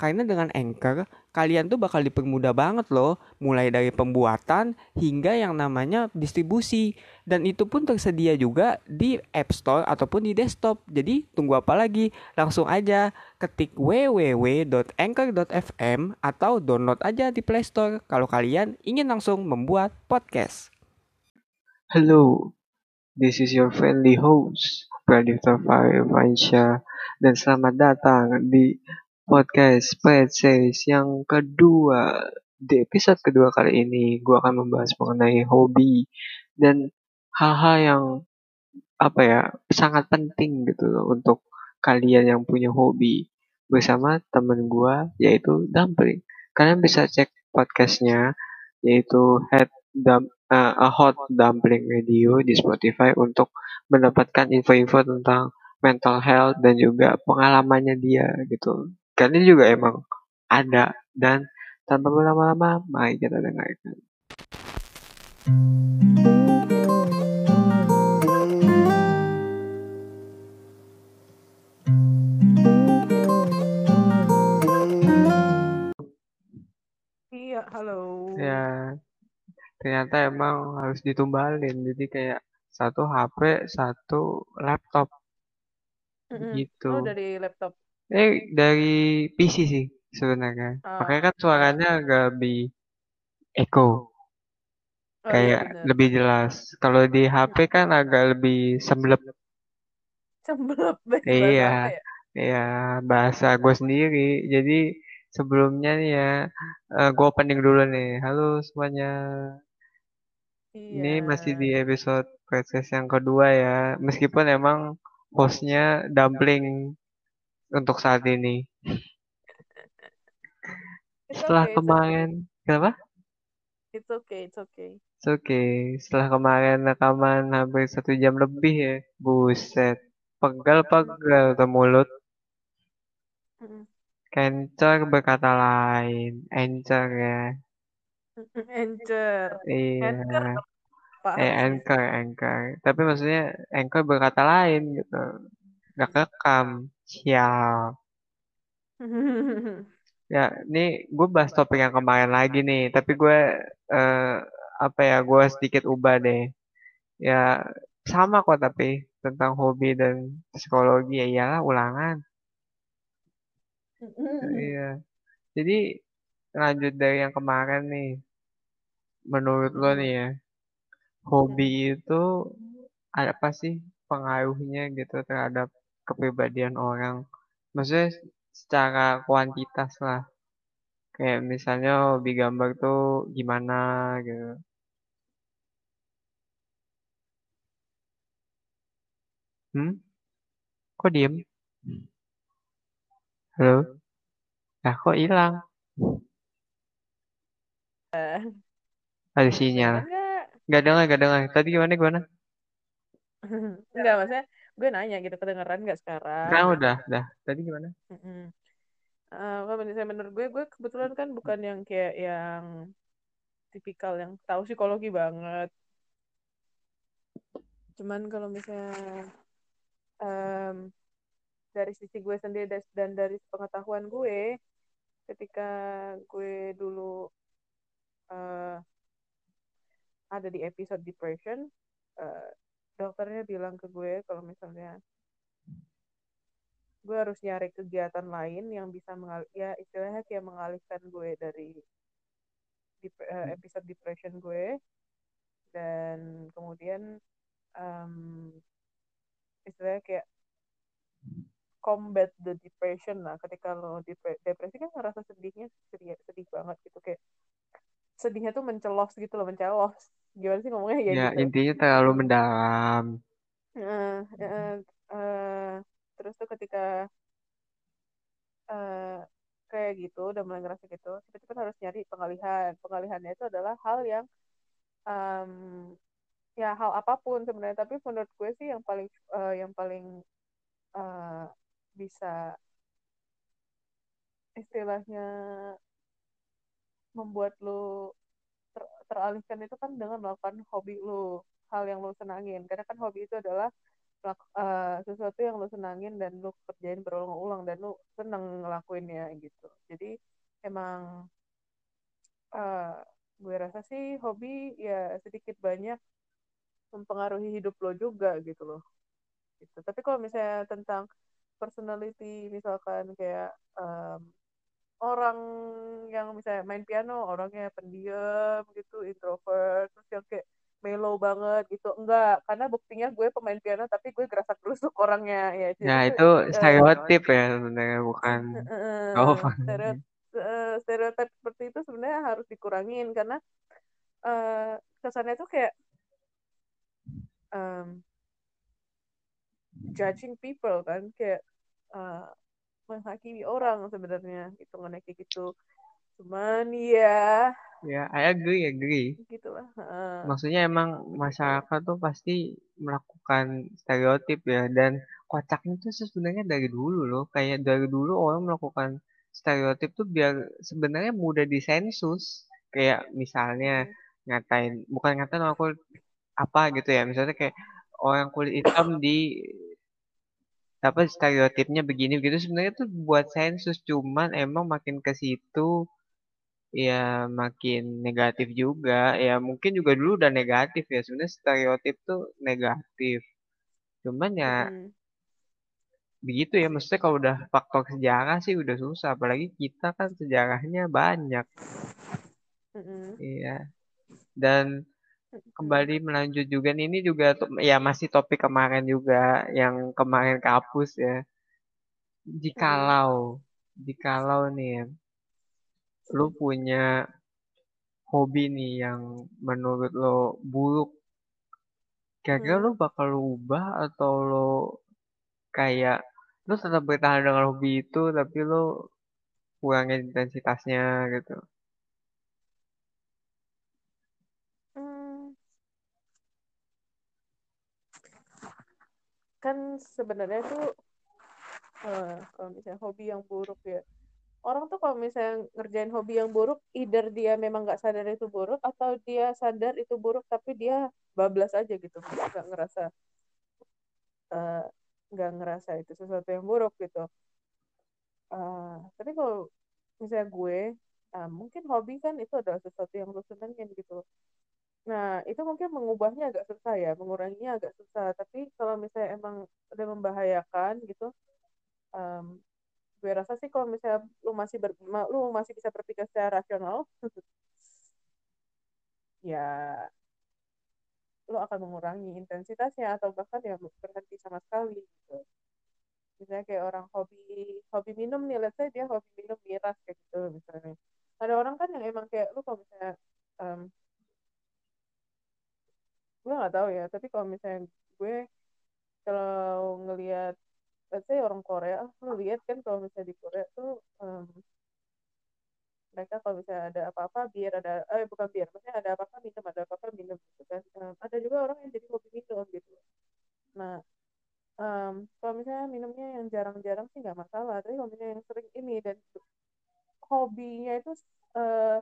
Karena dengan Anchor, kalian tuh bakal dipermudah banget loh, mulai dari pembuatan hingga yang namanya distribusi. Dan itu pun tersedia juga di App Store ataupun di desktop. Jadi tunggu apa lagi? Langsung aja ketik www.anchor.fm atau download aja di Play Store kalau kalian ingin langsung membuat podcast. Hello, this is your friendly host, Pradipta Firmansyah, dan selamat datang di podcast Says yang kedua. Di episode kedua kali ini, gue akan membahas mengenai hobi dan hal-hal yang apa ya sangat penting gitu loh untuk kalian yang punya hobi bersama temen gue yaitu Dumpling. Kalian bisa cek podcastnya yaitu Head Dump, uh, a Hot Dumpling Radio di Spotify untuk mendapatkan info-info tentang mental health dan juga pengalamannya dia gitu. Kali juga emang ada dan tanpa berlama-lama mari kita dengarkan. Iya, halo. Ya, ternyata emang harus ditumbalin. Jadi kayak satu HP, satu laptop. Mm-mm. Gitu. Oh, dari laptop. Eh, dari PC sih sebenarnya. Ah, Makanya kan suaranya agak lebih echo. Oh iya kayak bener. lebih jelas. Kalau di HP kan agak lebih semblep. Bahasa Iya, ya? iya bahasa gue sendiri. Jadi sebelumnya nih ya, uh, gue opening dulu nih. Halo semuanya. Ini Iya. masih di episode proses yang kedua ya. Meskipun emang hostnya Dumpling untuk saat ini. It's Setelah okay, kemarin, kenapa? It's okay, it's okay. It's okay. Setelah kemarin rekaman hampir satu jam lebih ya. Buset. Pegal-pegal tuh mulut. Berkata lain. Encer ya. Anchor. Iya. Anchor apa Eh, anchor, anchor. Tapi maksudnya anchor berkata lain gitu. Gak kekam. Sial. Ya, ini gue bahas topik yang kemarin lagi nih. Tapi gue, eh, apa ya, gue sedikit ubah deh. Ya, sama kok tapi tentang hobi dan psikologi ya iyalah ulangan. Iya. Jadi lanjut dari yang kemarin nih. Menurut lo nih ya, hobi itu apa sih pengaruhnya gitu terhadap kepribadian orang? Maksudnya secara kuantitas lah. Kayak misalnya hobi gambar tuh gimana gitu. Hmm? Kok diem? Halo? Nah, kok hilang? Ada sinyal. Nggak? Gak dengar, gak dengar. Tadi gimana, gimana? Enggak, maksudnya gue nanya gitu, kedengeran nggak sekarang? Sekarang udah, udah. Tadi gimana? Eh, kalau misalnya menurut gue, gue kebetulan kan bukan yang kayak yang tipikal yang tahu psikologi banget. Cuman kalau misalnya em, dari sisi gue sendiri dan dari pengetahuan gue, ketika gue dulu eh, ada di episode depression, eh, dokternya bilang ke gue kalau misalnya gue harus nyari kegiatan lain yang bisa mengal ya istilahnya kayak mengalihkan gue dari dep- eh, episode depression gue dan kemudian em, istilahnya kayak combat the depression lah. Ketika lo depre- depresi kan ngerasa sedihnya sedih, sedih banget gitu. Kayak sedihnya tuh mencelos gitu loh mencelos gimana sih ngomongnya? Ya Ya, gitu. intinya terlalu mendalam. Eh, eh, eh, terus tuh ketika eh, kayak gitu udah mulai ngerasa gitu cepet-cepet harus nyari pengalihan. Pengalihannya itu adalah hal yang em, ya hal apa pun sebenarnya. Tapi menurut gue sih yang paling eh, yang paling eh, bisa istilahnya membuat lu ter- teralihkan itu kan dengan melakukan hobi lu hal yang lu senangin. Karena kan hobi itu adalah uh, sesuatu yang lu senangin dan lu kerjain berulang-ulang dan lu seneng ngelakuinnya gitu. Jadi emang uh, gue rasa sih hobi ya sedikit banyak mempengaruhi hidup lo juga gitu loh. Gitu. Tapi kalau misalnya tentang personality misalkan kayak um, orang yang misalnya main piano orangnya pendiam gitu introvert terus yang kayak mellow banget gitu. Enggak karena buktinya gue pemain piano tapi gue gerasak gerusuk orangnya ya. Jadi nah itu uh, stereotip ya sebenarnya bukan uh, oh stereotip, uh, stereotip seperti itu sebenarnya harus dikurangin karena uh, kesannya tuh kayak um, judging people kan kayak uh, menghakimi orang sebenarnya itu kayak gitu. Cuman ya ya I agree agree. Gitulah uh. maksudnya emang masyarakat tuh pasti melakukan stereotip ya dan kocaknya tuh sebenarnya dari dulu loh. Kayak dari dulu orang melakukan stereotip tuh biar sebenarnya mudah disensus. Kayak misalnya ngatain bukan ngatain aku apa gitu ya misalnya kayak orang kulit hitam di apa stereotipnya begini gitu sebenarnya tuh buat sensus cuman emang makin ke situ ya makin negatif juga. Ya mungkin juga dulu udah negatif ya. Sebenarnya stereotip tuh negatif. Cuman ya begitu ya. Maksudnya kalau udah faktor sejarah sih udah susah. Apalagi kita kan sejarahnya banyak. Iya. Mm -hmm. dan kembali melanjut juga nih, ini juga ya masih topik kemarin juga yang kemarin kapus ya. Jikalau, jikalau nih ya, lu punya hobi nih yang menurut lo buruk, kira-kira hmm. lu bakal lu ubah atau lo kayak lu tetap bertahan dengan hobi itu tapi lo kurangin intensitasnya gitu. Kan sebenarnya tuh uh, kalau misalnya hobi yang buruk ya orang tuh kalau misalnya ngerjain hobi yang buruk either dia memang nggak sadar itu buruk atau dia sadar itu buruk tapi dia bablas aja gitu nggak ngerasa eh, nggak uh, ngerasa itu sesuatu yang buruk gitu. Uh, tapi kalau misalnya gue uh, mungkin hobi kan itu adalah sesuatu yang lu senengin gitu Nah, itu mungkin mengubahnya agak susah ya, menguranginya agak susah. Tapi kalau misalnya emang udah membahayakan gitu, um, gue rasa sih kalau misalnya lu masih ber, lu masih bisa berpikir secara rasional, ya lu akan mengurangi intensitasnya atau bahkan ya berhenti sama sekali gitu. Misalnya kayak orang hobi hobi minum nih, let's say dia hobi minum miras kayak gitu misalnya. Ada orang kan yang emang kayak lu kalau misalnya um, gue nggak tahu ya tapi kalau misalnya gue kalau ngelihat let's orang Korea lu lihat kan kalau misalnya di Korea tuh um, mereka kalau misalnya ada apa-apa biar ada eh bukan biar maksudnya ada apa-apa minum ada apa-apa minum gitu kan. Um, ada juga orang yang jadi hobi minum gitu. Nah um, kalau misalnya minumnya yang jarang-jarang sih nggak masalah tapi kalau misalnya yang sering ini dan hobinya itu uh,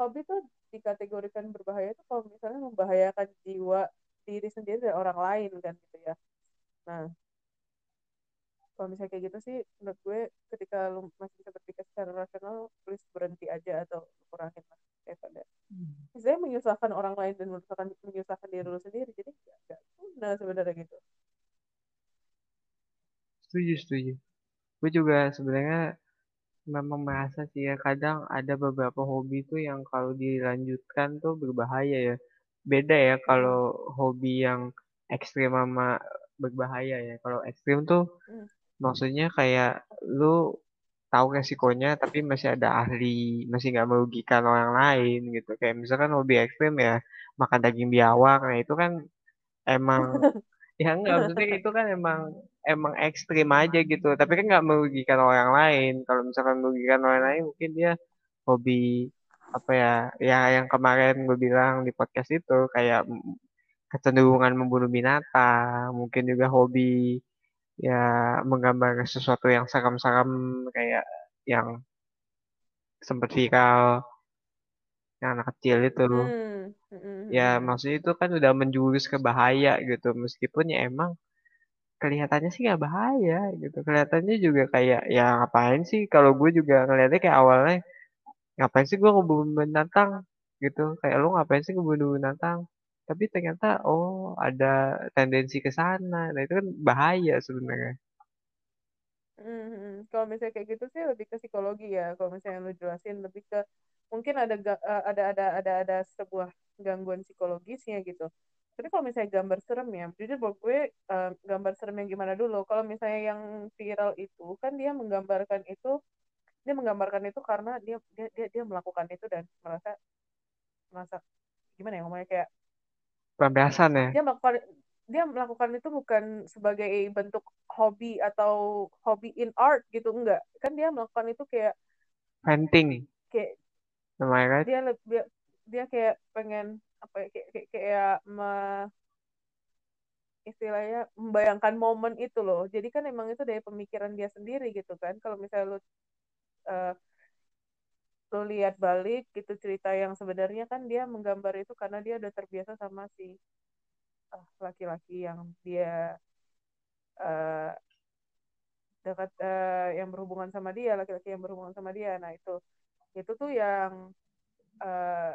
hobi tuh dikategorikan berbahaya itu kalau misalnya membahayakan jiwa diri sendiri dan orang lain kan gitu ya. Nah kalau misalnya kayak gitu sih menurut gue ketika lu masih bisa berpikir secara rasional please berhenti aja atau kurangin lah daripada. Hmm. misalnya menyusahkan orang lain dan menyusahkan menyusahkan diri lu sendiri jadi gak guna sebenarnya gitu. Setuju setuju. Gue juga sebenarnya memang merasa sih ya kadang ada beberapa hobi tuh yang kalau dilanjutkan tuh berbahaya ya. Beda ya kalau hobi yang ekstrim sama berbahaya ya. Kalau ekstrim tuh hmm. maksudnya kayak lu tahu resikonya tapi masih ada ahli, masih nggak merugikan orang lain gitu. Kayak misalkan hobi ekstrim ya makan daging biawak, nah itu kan emang ya enggak maksudnya itu kan emang emang ekstrim aja gitu. Tapi kan nggak merugikan orang lain. Kalau misalkan merugikan orang lain mungkin dia hobi apa ya ya yang kemarin gue bilang di podcast itu kayak kecenderungan membunuh binatang. Mungkin juga hobi ya menggambar sesuatu yang seram-seram kayak yang sempat viral yang anak kecil itu Hmm. Hmm, hmm, ya hmm. maksudnya itu kan udah menjurus ke bahaya gitu meskipun ya emang kelihatannya sih nggak bahaya gitu kelihatannya juga kayak ya ngapain sih kalau gue juga ngeliatnya kayak awalnya ngapain sih gue ngebunuh binatang gitu kayak lo ngapain sih ngebunuh binatang tapi ternyata oh ada tendensi ke sana nah itu kan bahaya sebenarnya Hmm, hmm. Kalau misalnya kayak gitu sih lebih ke psikologi ya. Kalau misalnya lu jelasin lebih ke mungkin ada eh, ada ada ada ada sebuah gangguan psikologisnya gitu. Tapi kalau misalnya gambar serem ya, jujur buat gue eh, gambar serem yang gimana dulu. Kalau misalnya yang viral itu kan dia menggambarkan itu dia menggambarkan itu karena dia dia dia, dia melakukan itu dan merasa merasa gimana ya ngomongnya kayak pelampiasan ya dia melakukan dia melakukan itu bukan sebagai bentuk hobi atau hobi in art gitu enggak kan dia melakukan itu kayak venting kayak namanya kan? Dia le- dia, dia kayak pengen apa ya kayak kayak, kayak me- istilahnya membayangkan momen itu loh. Jadi kan emang itu dari pemikiran dia sendiri gitu kan. Kalau misalnya lu eh, lu lihat balik gitu cerita yang sebenarnya kan dia menggambar itu karena dia udah terbiasa sama si eh, laki-laki yang dia eh, dekat eh, yang berhubungan sama dia laki-laki yang berhubungan sama dia. Nah itu itu tuh yang eh,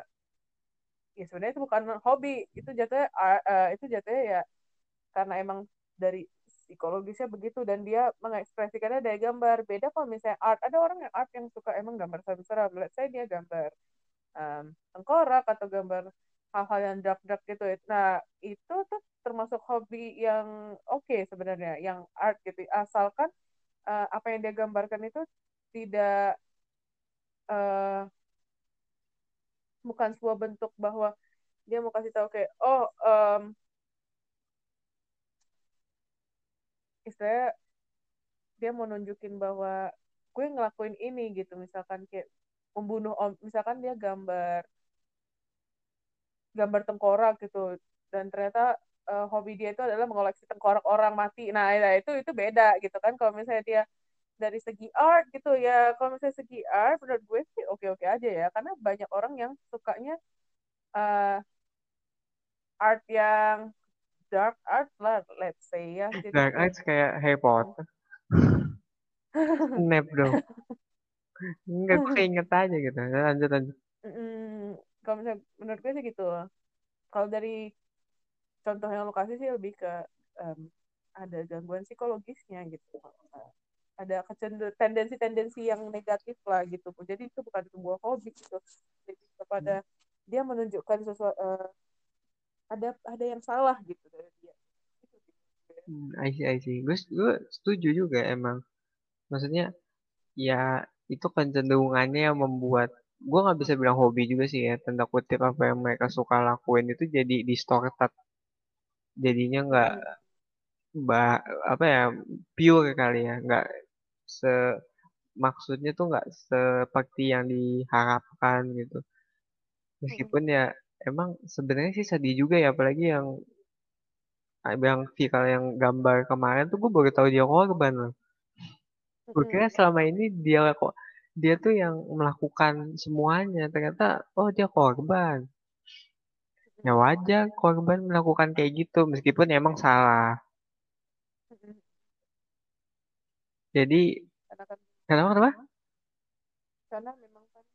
ya sebenarnya itu bukan hobi itu jatuhnya ah, eh, itu jatuhnya ya karena emang dari psikologisnya begitu dan dia mengekspresikannya dari gambar. Beda kalau misalnya art ada orang yang art yang suka emang gambar serem-serem let's say dia gambar em, tengkorak atau gambar hal-hal yang dark-dark gitu nah itu tuh termasuk hobi yang oke sebenarnya yang art gitu. Asalkan eh, apa yang dia gambarkan itu tidak eh, bukan sebuah bentuk bahwa dia mau kasih tahu kayak oh em, istilahnya dia mau nunjukin bahwa gue ngelakuin ini gitu. Misalkan kayak membunuh om misalkan dia gambar gambar tengkorak gitu. Dan ternyata eh, hobi dia itu adalah mengoleksi tengkorak orang mati. Nah ya, itu itu beda gitu kan. Kalau misalnya dia dari segi art gitu ya. Kalau misalnya segi art menurut gue sih oke oke aja ya. Karena banyak orang yang sukanya eh, art yang dark art lah let's say ya jadi dark eyes kayak Harry Potter. Snap dong. Enggak gue keinget aja gitu. Lanjut lanjut. Mm, kalau misalnya menurut gue sih gitu. Kalau dari contoh yang lokasi sih lebih ke em, ada gangguan psikologisnya gitu ada tendensi-tendensi yang negatif lah gitu jadi itu bukan sebuah hobi gitu jadi kepada dia menunjukkan sesuatu ada ada yang salah gitu dari dia Gitu. Hmm, I see, I see. Gue, gue setuju juga emang. Maksudnya ya itu kecenderungannya yang membuat gue nggak bisa bilang hobi juga sih ya tanda kutip apa yang mereka suka lakuin itu jadi distorted jadinya nggak Mm-mm. bah apa ya pure kali ya nggak se maksudnya tuh nggak seperti yang diharapkan gitu. Meskipun ya emang sebenarnya sih sedih juga ya apalagi yang yang viral yang gambar kemarin tuh gue baru tahu dia korban loh. Gue kira selama ini dia kok dia tuh yang melakukan semuanya ternyata oh dia korban. Ya wajar korban melakukan kayak gitu meskipun emang salah Mm-mm. Jadi karena kan kenapa kenapa? Karena memang kan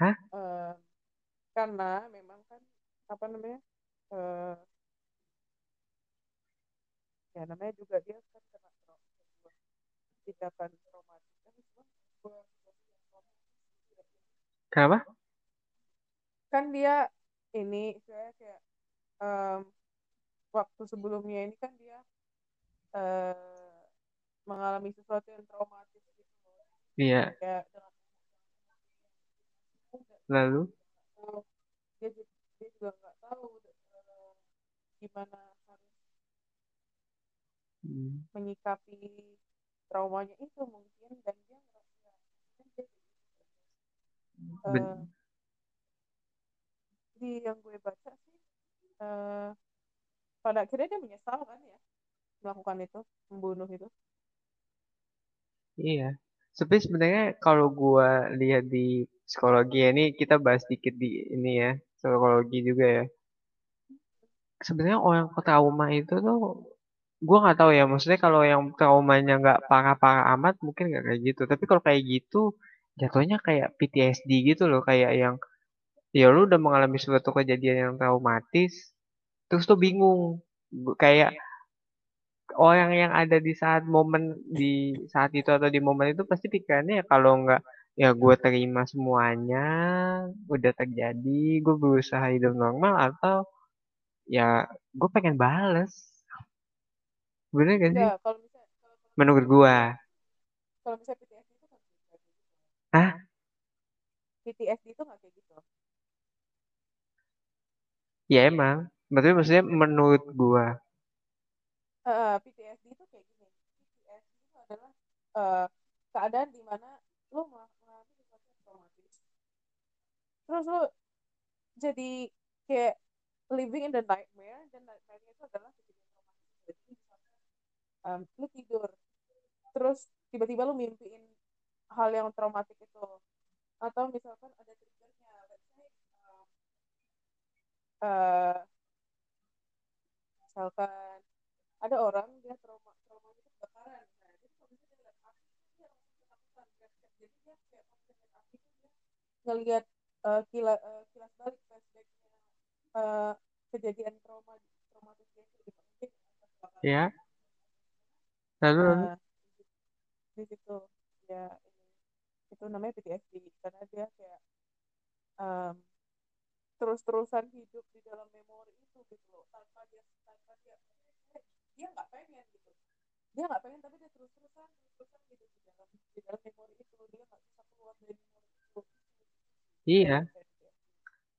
hah? eh, karena memang kan apa namanya eh, ya namanya juga dia kan kena tra- sebuah tindakan traumatis kan sebuah kenapa? Kan dia ini saya kayak em, waktu sebelumnya ini kan dia eh, mengalami sesuatu yang traumatis gitu iya. Dia lalu? Dia juga, dia juga nggak tahu eh, gimana harus hmm, menyikapi traumanya itu mungkin dan dia mungkin dia eh, di yang gue baca sih eh, pada akhirnya dia menyesal kan ya melakukan itu membunuh itu iya Tapi sebenarnya kalau gua lihat di psikologi ya, ini kita bahas dikit di ini ya, psikologi juga ya. Sebenarnya orang trauma itu tuh gua nggak tahu ya, maksudnya kalau yang traumanya nggak parah-parah amat mungkin nggak kayak gitu. Tapi kalau kayak gitu jatuhnya kayak PTSD gitu loh, kayak yang ya lu udah mengalami suatu kejadian yang traumatis, terus tuh bingung, kayak orang yang ada di saat momen di saat itu atau di momen itu pasti pikirannya ya kalau nggak ya gue terima semuanya udah terjadi gue berusaha hidup normal atau ya gue pengen bales bener gak sih Enggak, kalau misalnya kalau, kalau menurut gue kalau misalnya PTSD itu kan kayak gitu. Hah? PTSD itu nggak kayak gitu. ya emang maksudnya maksudnya menurut gue Eh, PTSD itu kayak gini. PTSD itu adalah eh, keadaan di mana lo mengalami sesuatu yang traumatis. Terus lo jadi kayak living in the nightmare dan nightmare itu adalah kejadian traumatis. Jadi em, lo tidur, terus tiba-tiba lo mimpiin hal yang traumatik itu, atau misalkan ada triggernya, eh, misalkan ada orang dia trauma trauma itu kebakaran nah jadi kalau misalnya dia lihat api dia langsung ketakutan jadi dia kayak pas lihat api itu dia ngelihat eh, kila, eh, kilas balik flashbacknya eh, kejadian trauma traumatis dia itu pas kebakaran. ya lalu Nah, di situ ya ini itu namanya PTSD karena dia kayak terus-terusan hidup di dalam memori itu gitu loh tanpa dia dia nggak pengen gitu. Dia nggak pengen tapi dia terus-terusan terus-terusan hidup di dalam di dalam memori itu. Dia nggak bisa keluar dari memori itu. Iya.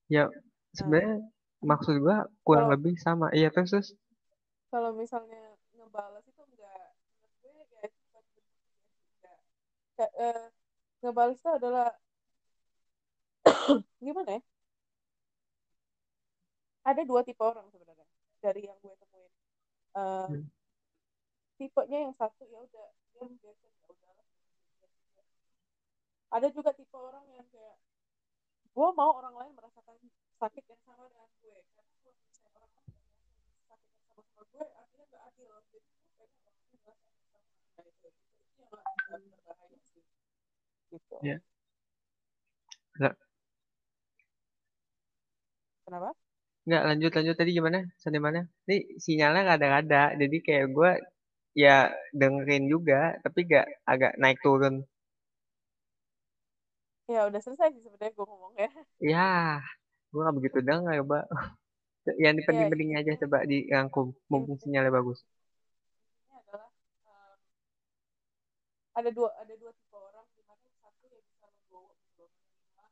Ya Nah, sebenarnya maksud gue kurang kalau lebih sama. Iya terus terus. Kalau misalnya ngebalas itu enggak menurut gue ya bukan enggak eh, ngebalas itu adalah gimana ya? Ada dua tipe orang sebenarnya dari yang gue temuin Eh, Hmm. tipenya yang satu ya udah dia membiarkan ya udahlah. Ada juga tipe orang yang kayak gue mau orang lain merasakan sakit yang sama dengan gue. Karena kalau misalnya orang lain merasakan sakit yang sama sama gue artinya nggak adil jadi gue pengen orang lain merasakan yang sama nah itu itu, itu yang agak berbahaya sih gitu. Ya. Nggak, kenapa nggak lanjut lanjut. Tadi gimana? Sampai mana? Ini sinyalnya nggak ada-ada. Jadi kayak gue ya dengerin juga tapi gak agak naik turun. Ya udah selesai sih sebenarnya gue ngomong ya. Ya gue gak begitu denger ya mbak. Yang di ya penting-penting aja intinya coba dirangkum mumpung in- sinyalnya bagus. Adalah em, ada dua ada dua tipe orang di mana satu yang bisa legowo gitu loh, menerima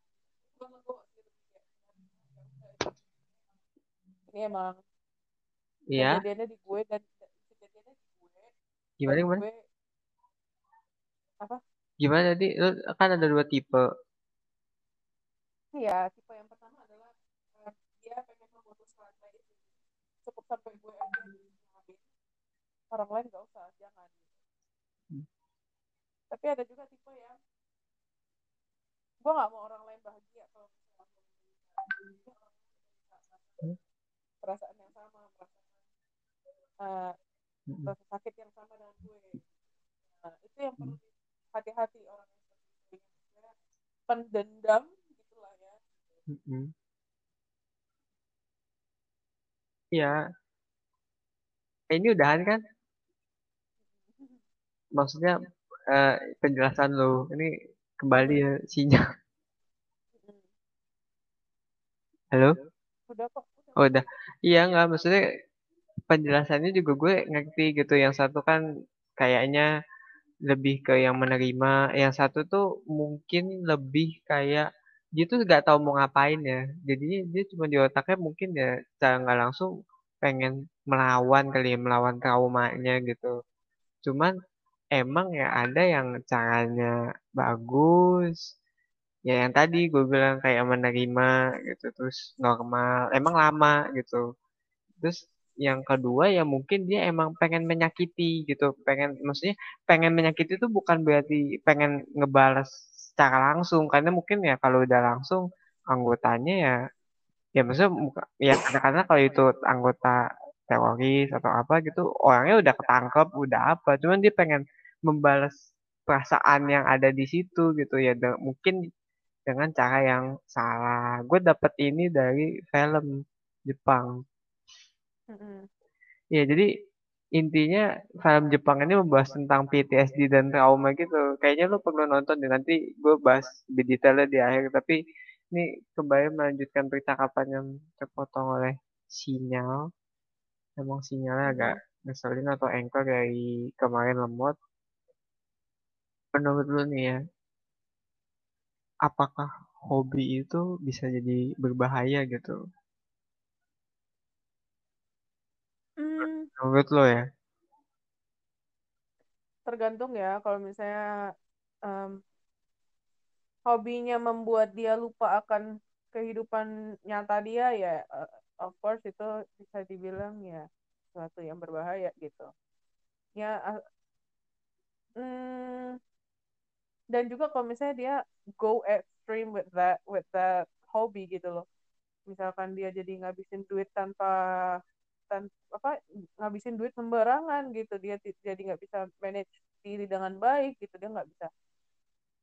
bukan legowo sih lebih kayak menerima ya udah ini emang iya. kejadiannya di gue dan kejadiannya di gue. Gimana gimana? gue apa? Gimana tadi? Lu kan ada dua tipe. Iya tipe yang pertama adalah eh, dia pengen memutus rantai itu. Cukup sampai gue aja orang lain gak usah jangan. Tapi ada juga tipe yang gue gak mau orang lain bahagia kalau misalnya gue perasaan yang sama merasakan eh, Mm-mm. rasa sakit yang sama dengan gue nah itu yang perlu di- hati-hati orang yang seperti itu sebenarnya pendendam gitulah ya Mm-mm. Iya, Eh, ini udahan kan? Maksudnya eh, penjelasan lo ini kembali ya sinyal. Halo? udah kok udah Oh, udah. Iya nggak, maksudnya penjelasannya juga gue ngerti gitu. Yang satu kan kayaknya lebih ke yang menerima, yang satu tuh mungkin lebih kayak dia tuh nggak tahu mau ngapain ya. Jadinya dia cuma di otaknya mungkin ya secara nggak langsung pengen melawan kali ya, melawan traumanya gitu. Cuman emang ya ada yang caranya bagus, ya yang tadi gue bilang kayak menerima gitu terus normal emang lama gitu. Terus yang kedua ya mungkin dia emang pengen menyakiti gitu pengen maksudnya pengen menyakiti itu bukan berarti pengen ngebalas secara langsung karena mungkin ya kalau udah langsung anggotanya ya ya maksudnya ya karena kalau itu anggota teroris atau apa gitu orangnya udah ketangkep udah apa cuman dia pengen membalas perasaan yang ada di situ gitu ya. Mungkin dengan cara yang salah gue dapet ini dari film Jepang Mm-mm. Ya, jadi intinya film Jepang ini membahas tentang PTSD dan trauma gitu. Kayaknya lo perlu nonton deh. Nanti gue bahas lebih detailnya di akhir. Tapi ini kembali melanjutkan percakapan yang terpotong oleh sinyal. Emang sinyalnya agak ngeselin atau anchor dari kemarin lemot. Menurut lo nih ya, apakah hobi itu bisa jadi berbahaya gitu? Hmm, Menurut lo ya? tergantung ya kalau misalnya em, hobinya membuat dia lupa akan kehidupan nyata dia ya eh, of course itu bisa dibilang ya sesuatu yang berbahaya gitu ya hmm, dan juga kalau misalnya dia go extreme with that with that hobby gitu loh. Misalkan dia jadi ngabisin duit tanpa tan apa ngabisin duit sembarangan gitu. Dia jadi nggak bisa manage diri dengan baik gitu. Dia nggak bisa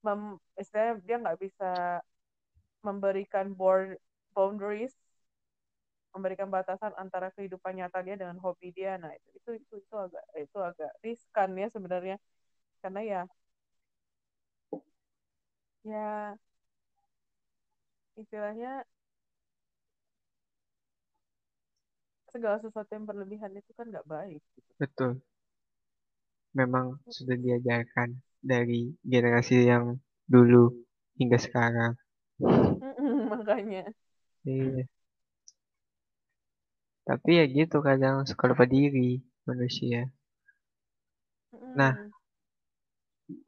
mem, istilahnya dia nggak bisa memberikan board boundaries memberikan batasan antara kehidupan nyata dia dengan hobi dia. Nah itu itu, itu agak itu agak riskan ya sebenarnya. Karena ya ya istilahnya segala sesuatu yang berlebihan itu kan nggak baik gitu. Betul. Memang sudah diajarkan dari generasi yang dulu hingga sekarang. makanya Iya. Tapi ya gitu kadang suka lupa diri manusia. Nah.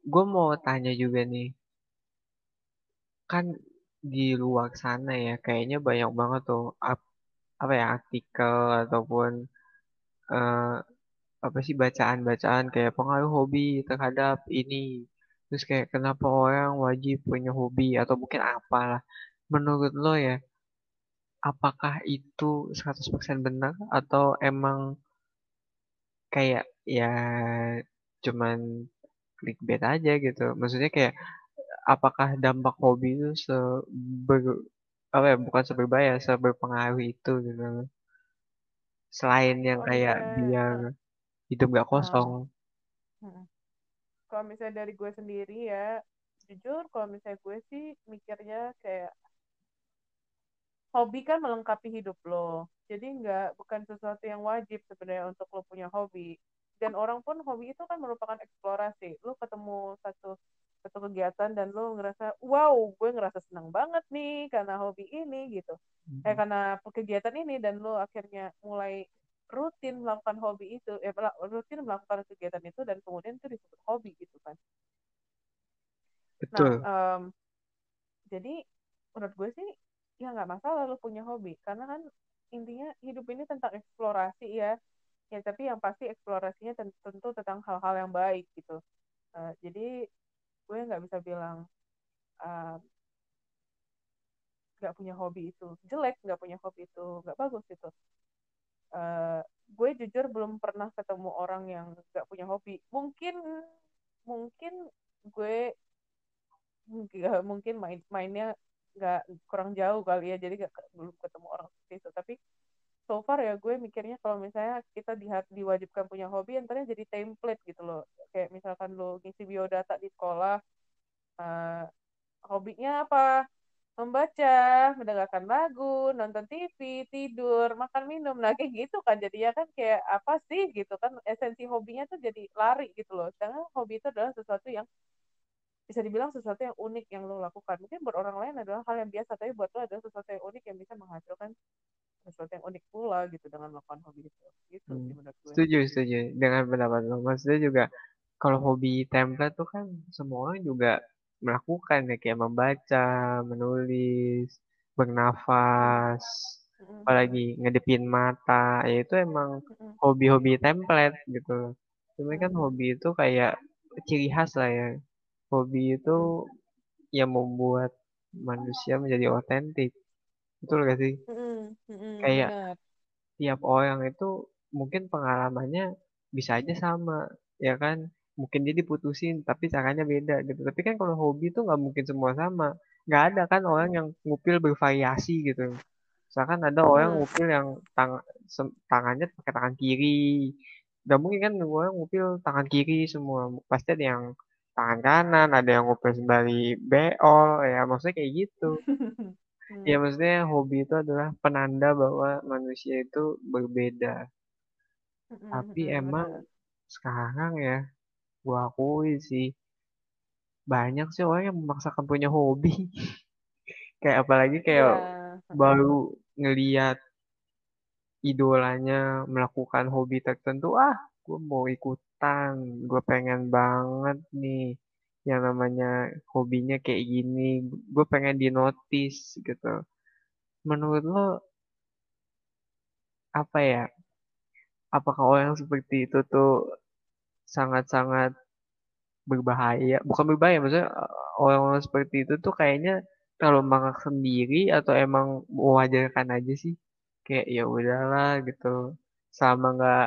Gue mau tanya juga nih. Kan di luar sana ya kayaknya banyak banget tuh ap- apa ya artikel ataupun eh, apa sih bacaan-bacaan kayak pengaruh hobi terhadap ini. Terus kayak kenapa orang wajib punya hobi atau mungkin apalah. Menurut lo ya, apakah itu 100% benar atau emang kayak ya cuman clickbait aja gitu. Maksudnya kayak apakah dampak hobi itu seber apa ya bukan seberbahaya, seberpengaruh itu gitu. Selain yang Kalau kayak misalnya, biar hidup gak kosong. Hmm. Kalau misalnya dari gue sendiri ya, jujur kalau misalnya gue sih mikirnya kayak hobi kan melengkapi hidup lo. Jadi nggak bukan sesuatu yang wajib sebenarnya untuk lo punya hobi. Dan orang pun hobi itu kan merupakan eksplorasi. Lo ketemu satu satu kegiatan dan lo ngerasa wow gue ngerasa senang banget nih karena hobi ini gitu. Eh karena kegiatan ini dan lo akhirnya mulai rutin melakukan hobi itu, eh rutin melakukan kegiatan itu dan kemudian itu disebut hobi gitu kan. Betul. Nah, um, jadi menurut gue sih ya nggak masalah lo punya hobi karena kan intinya hidup ini tentang eksplorasi ya. Ya tapi yang pasti eksplorasinya tentu tentang hal-hal yang baik gitu. Uh, jadi gue nggak bisa bilang nggak uh, punya hobi itu jelek, nggak punya hobi itu nggak bagus gitu. Uh, gue jujur belum pernah ketemu orang yang nggak punya hobi. Mungkin mungkin gue mungkin main mainnya nggak kurang jauh kali ya jadi gak, belum ketemu orang seperti itu tapi so far ya gue mikirnya kalau misalnya kita di, diwajibkan punya hobi antaranya jadi template gitu loh. Kayak misalkan lo ngisi biodata di sekolah uh, hobinya apa? Membaca mendengarkan lagu nonton TV tidur makan minum. Nah kayak gitu kan jadi ya kan kayak apa sih gitu kan esensi hobinya tuh jadi lari gitu loh. Sedangkan hobi itu adalah sesuatu yang bisa dibilang sesuatu yang unik yang lo lakukan. Mungkin buat orang lain adalah hal yang biasa, tapi buat lo adalah sesuatu yang unik yang bisa menghasilkan sesuatu yang unik pula gitu dengan melakukan hobi itu. Gitu hmm. sih menurut gue. Setuju, setuju dengan pendapat lo. Maksudnya juga kalau hobi template tuh kan semua orang juga melakukan ya kayak membaca, menulis, bernafas, apalagi ngedepin mata ya itu emang hobi-hobi template gitu cuma kan Mm. hobi itu kayak ciri khas lah ya hobi itu yang membuat manusia menjadi otentik betul gak sih Mm-mm. Mm-mm. kayak Benar. tiap orang itu mungkin pengalamannya bisa aja sama ya kan? Mungkin dia diputusin tapi caranya beda gitu. Tapi kan kalau hobi tuh nggak mungkin semua sama. Nggak ada kan orang yang ngupil bervariasi gitu. Misalkan ada orang Mm. ngupil yang tang tangannya pakai tangan kiri. Nggak mungkin kan orang ngupil tangan kiri semua. Pasti ada yang tangan kanan ada yang ngupil sembari beol ya. Maksudnya kayak gitu Ya Mm. maksudnya hobi itu adalah penanda bahwa manusia itu berbeda. Mm-mm. Tapi Mm-mm. emang sekarang ya, gua akui sih banyak sih orang yang memaksakan punya hobi. Kayak apalagi Iya. kayak Mm-mm. baru ngeliat idolanya melakukan hobi tertentu, ah, gue mau ikutan, gue pengen banget nih yang namanya hobinya kayak gini, gue pengen di notice gitu. Menurut lo apa ya? Apakah orang seperti itu tuh sangat-sangat berbahaya? Bukan berbahaya, maksudnya eh, orang-orang seperti itu tuh kayaknya terlalu mangak sendiri atau emang mewajarkan aja sih? Kayak ya udahlah gitu, sama nggak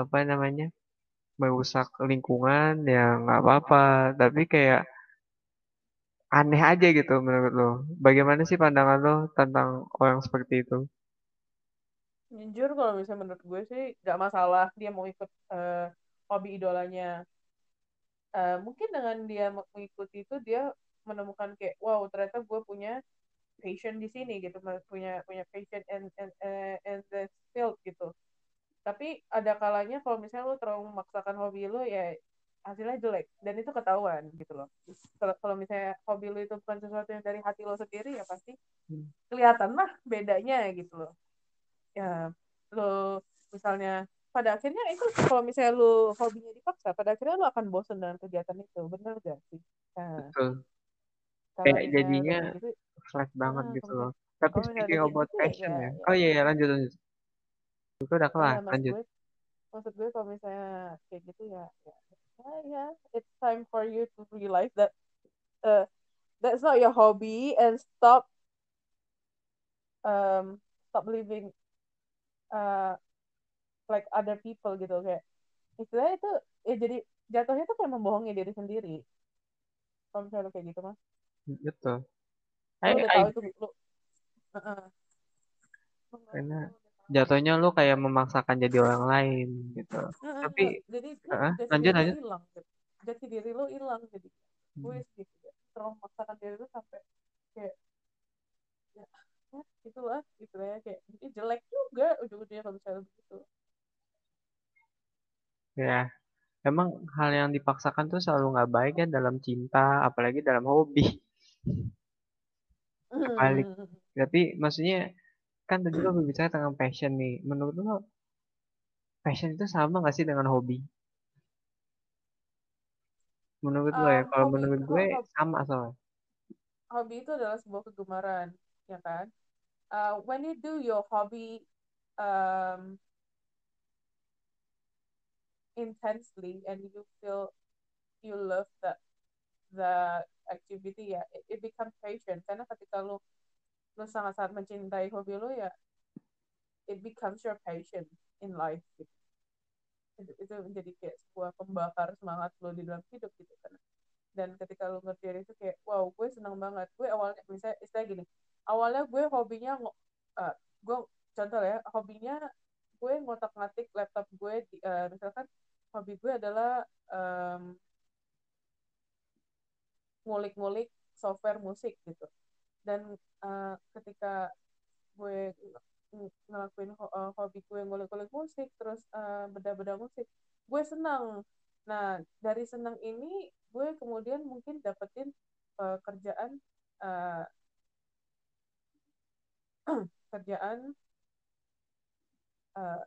apa namanya merusak lingkungan ya nggak apa-apa. Tapi kayak aneh aja gitu menurut lo. Bagaimana sih pandangan lo tentang orang seperti itu? Jujur kalau misalnya menurut gue sih gak masalah dia mau ikut eh, hobi idolanya. Eh, mungkin dengan dia mengikuti itu dia menemukan kayak wow ternyata gue punya passion di sini gitu punya punya passion and and uh, and the field gitu tapi ada kalanya kalau misalnya lo terlalu memaksakan hobi lo ya hasilnya jelek dan itu ketahuan gitu loh kalau kalau misalnya hobi lo itu bukan sesuatu yang dari hati lo sendiri ya pasti kelihatan lah bedanya gitu loh ya lo misalnya pada akhirnya itu kalau misalnya lo hobinya dipaksa pada akhirnya lo akan bosan dengan kegiatan itu bener gak sih nah, Betul. Kayak jadinya kayak gitu flat banget ah, gitu loh. Tapi kalau misalnya speaking about ya, passion ya, ya. ya Oh iya ya lanjut lanjut. Itu udah kelar, Iya, maksud lanjut. gue, maksud gue kalau misalnya kayak gitu ya, ya, ya, ya, it's time for you to realize that uh, that's not your hobby and stop um stop living uh like other people gitu kayak istilahnya itu ya jadi jatuhnya tuh kayak membohongi diri sendiri kalau misalnya lo kayak gitu mah Betul. lo I, udah I tahu itu lo. Lo nggak- karena. Jatuhnya lu kayak memaksakan jadi orang lain gitu. Heeh, Tapi jadi lo ah, jati lanjut lanjut. hilang gitu. jati diri lo hilang jadi gue Hmm. gitu ya. terlalu memaksakan diri lo sampai kayak ya, ya itulah istilahnya kayak jadi jelek juga ujung-ujungnya kalau misalnya begitu Ya, emang hal yang dipaksakan tuh selalu nggak baik kan dalam cinta, apalagi dalam hobi. Kebalik. Tapi maksudnya kan tadi lo berbicara tentang passion nih. Menurut lo passion itu sama nggak sih dengan hobi? Menurut lo ya, Um, kalau hobi menurut gue ho- sama soalnya. hobi itu adalah sebuah kegemaran ya kan Uh, when you do your hobby um, intensely and you feel you love that the activity ya it, it becomes passion karena ketika lu lu sangat-sangat mencintai hobi lu ya it becomes your passion in life gitu. itu, itu menjadi kayak sebuah pembakar semangat lo di dalam hidup gitu kan. Dan ketika lo ngerjain itu kayak wow gue senang banget. Gue awalnya misalnya istilah gini awalnya gue hobinya uh, gue contoh ya hobinya gue ngotak ngatik laptop gue uh, misalkan hobi gue adalah um, ngulik-ngulik software musik gitu dan uh, ketika gue ngelakuin uh, hobi gue ngulik-ngulik musik terus uh, beda-beda musik gue senang nah dari senang ini gue kemudian mungkin dapetin uh, kerjaan uh, kerjaan uh,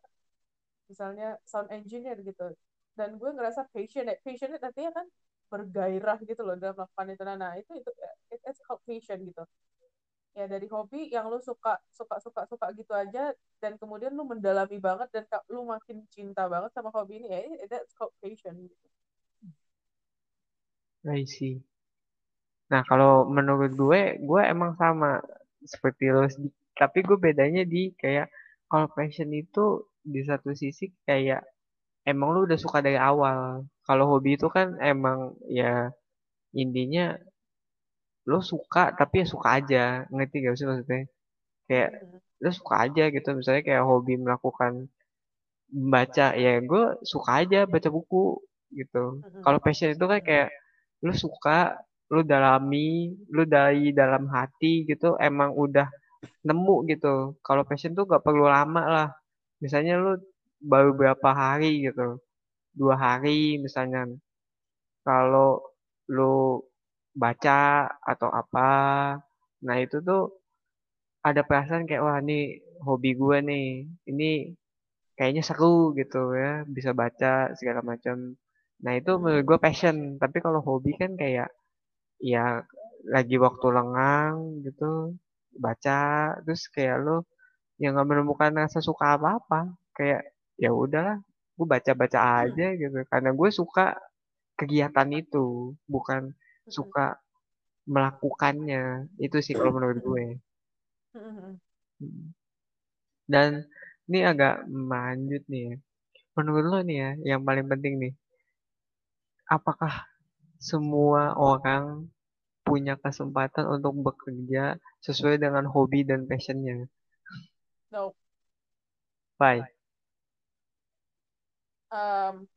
misalnya sound engineer gitu. Dan gue ngerasa passionate. Passionate artinya kan bergairah gitu loh dalam melakukan itu. Nah itu itu it's called passion gitu ya dari hobi yang lu suka suka suka suka gitu aja dan kemudian lu mendalami banget dan lu makin cinta banget sama hobi ini ya that's called passion gitu. I see. Nah, kalau menurut gue, gue emang sama seperti lo. Tapi gue bedanya di kayak kalau passion itu di satu sisi kayak emang lu udah suka dari awal. Kalau hobi itu kan emang ya intinya lo suka tapi ya suka aja. Ngerti gak sih maksudnya? Kayak Hmm, lo suka aja gitu. Misalnya kayak hobi melakukan membaca ya gue suka aja baca buku gitu. hmm, Kalau passion itu kan kayak lu suka, lu dalami, lu dari dalam hati gitu emang udah nemu gitu. Kalau passion tuh gak perlu lama lah. Misalnya lu baru berapa hari gitu, dua hari misalnya. Kalau lu baca atau apa, nah itu tuh ada perasaan kayak wah ini hobi gue nih, ini kayaknya seru gitu ya, bisa baca segala macam. Nah itu menurut gue passion. Tapi kalau hobi kan kayak ya lagi waktu lengang gitu baca terus kayak lo yang nggak menemukan rasa suka apa-apa. Kayak ya udahlah gue baca-baca hmm, aja gitu. Karena gue suka kegiatan itu bukan suka melakukannya. Itu sih kalau menurut gue. Dan ini agak lanjut nih ya. Menurut lo nih ya yang paling penting nih. Apakah semua orang punya kesempatan untuk bekerja sesuai dengan hobi dan passionnya? No Bye. um,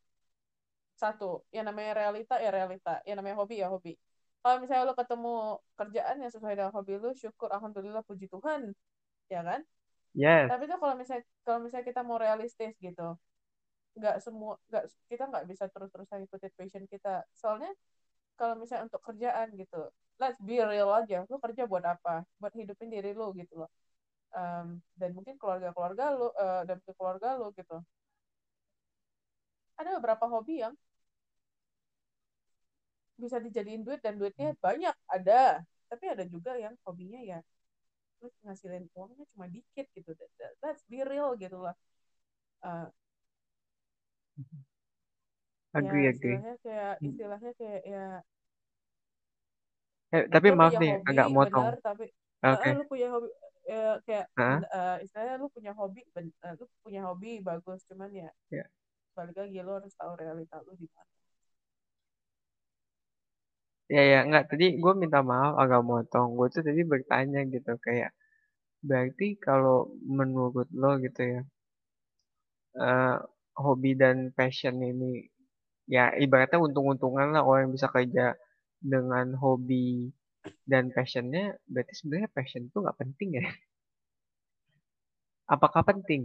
satu yang namanya realita ya realita. Yang namanya hobi ya hobi. Kalau misalnya lo ketemu kerjaan yang sesuai dengan hobi lo syukur alhamdulillah puji Tuhan. Ya kan? Yes. tapi tuh kalau misalnya kalau misalnya kita mau realistis gitu nggak semua nggak kita nggak bisa terus-terusan ikutin passion kita. Soalnya kalau misalnya untuk kerjaan gitu let's be real aja lo kerja buat apa? Buat hidupin diri lo gitu loh. Um, dan mungkin keluarga-keluarga lo uh, dan keluarga lo gitu. Ada beberapa hobi yang bisa dijadiin duit dan duitnya banyak ada tapi ada juga yang hobinya ya terus ngasilin uangnya cuma dikit gitu That- that- that's be real gitu lah Uh, ya Agree, agree. istilahnya kayak Hmm. istilahnya kayak ya Eh, tapi maaf nih, hobi agak motong. benar tapi Oke. uh, lo punya hobi eh, kayak ben- uh, istilahnya lo punya hobi ben, uh, lo punya hobi bagus cuman ya Ya. balik lagi lo harus tahu realita lo di mana Ya, ya, enggak. Tadi gue minta maaf agak motong. Gue tuh tadi bertanya gitu, kayak berarti kalau menurut lo gitu ya, eh, hobi dan passion ini, ya ibaratnya untung-untungan lah orang yang bisa kerja dengan hobi dan passionnya, berarti sebenarnya passion itu nggak penting ya? Apakah penting?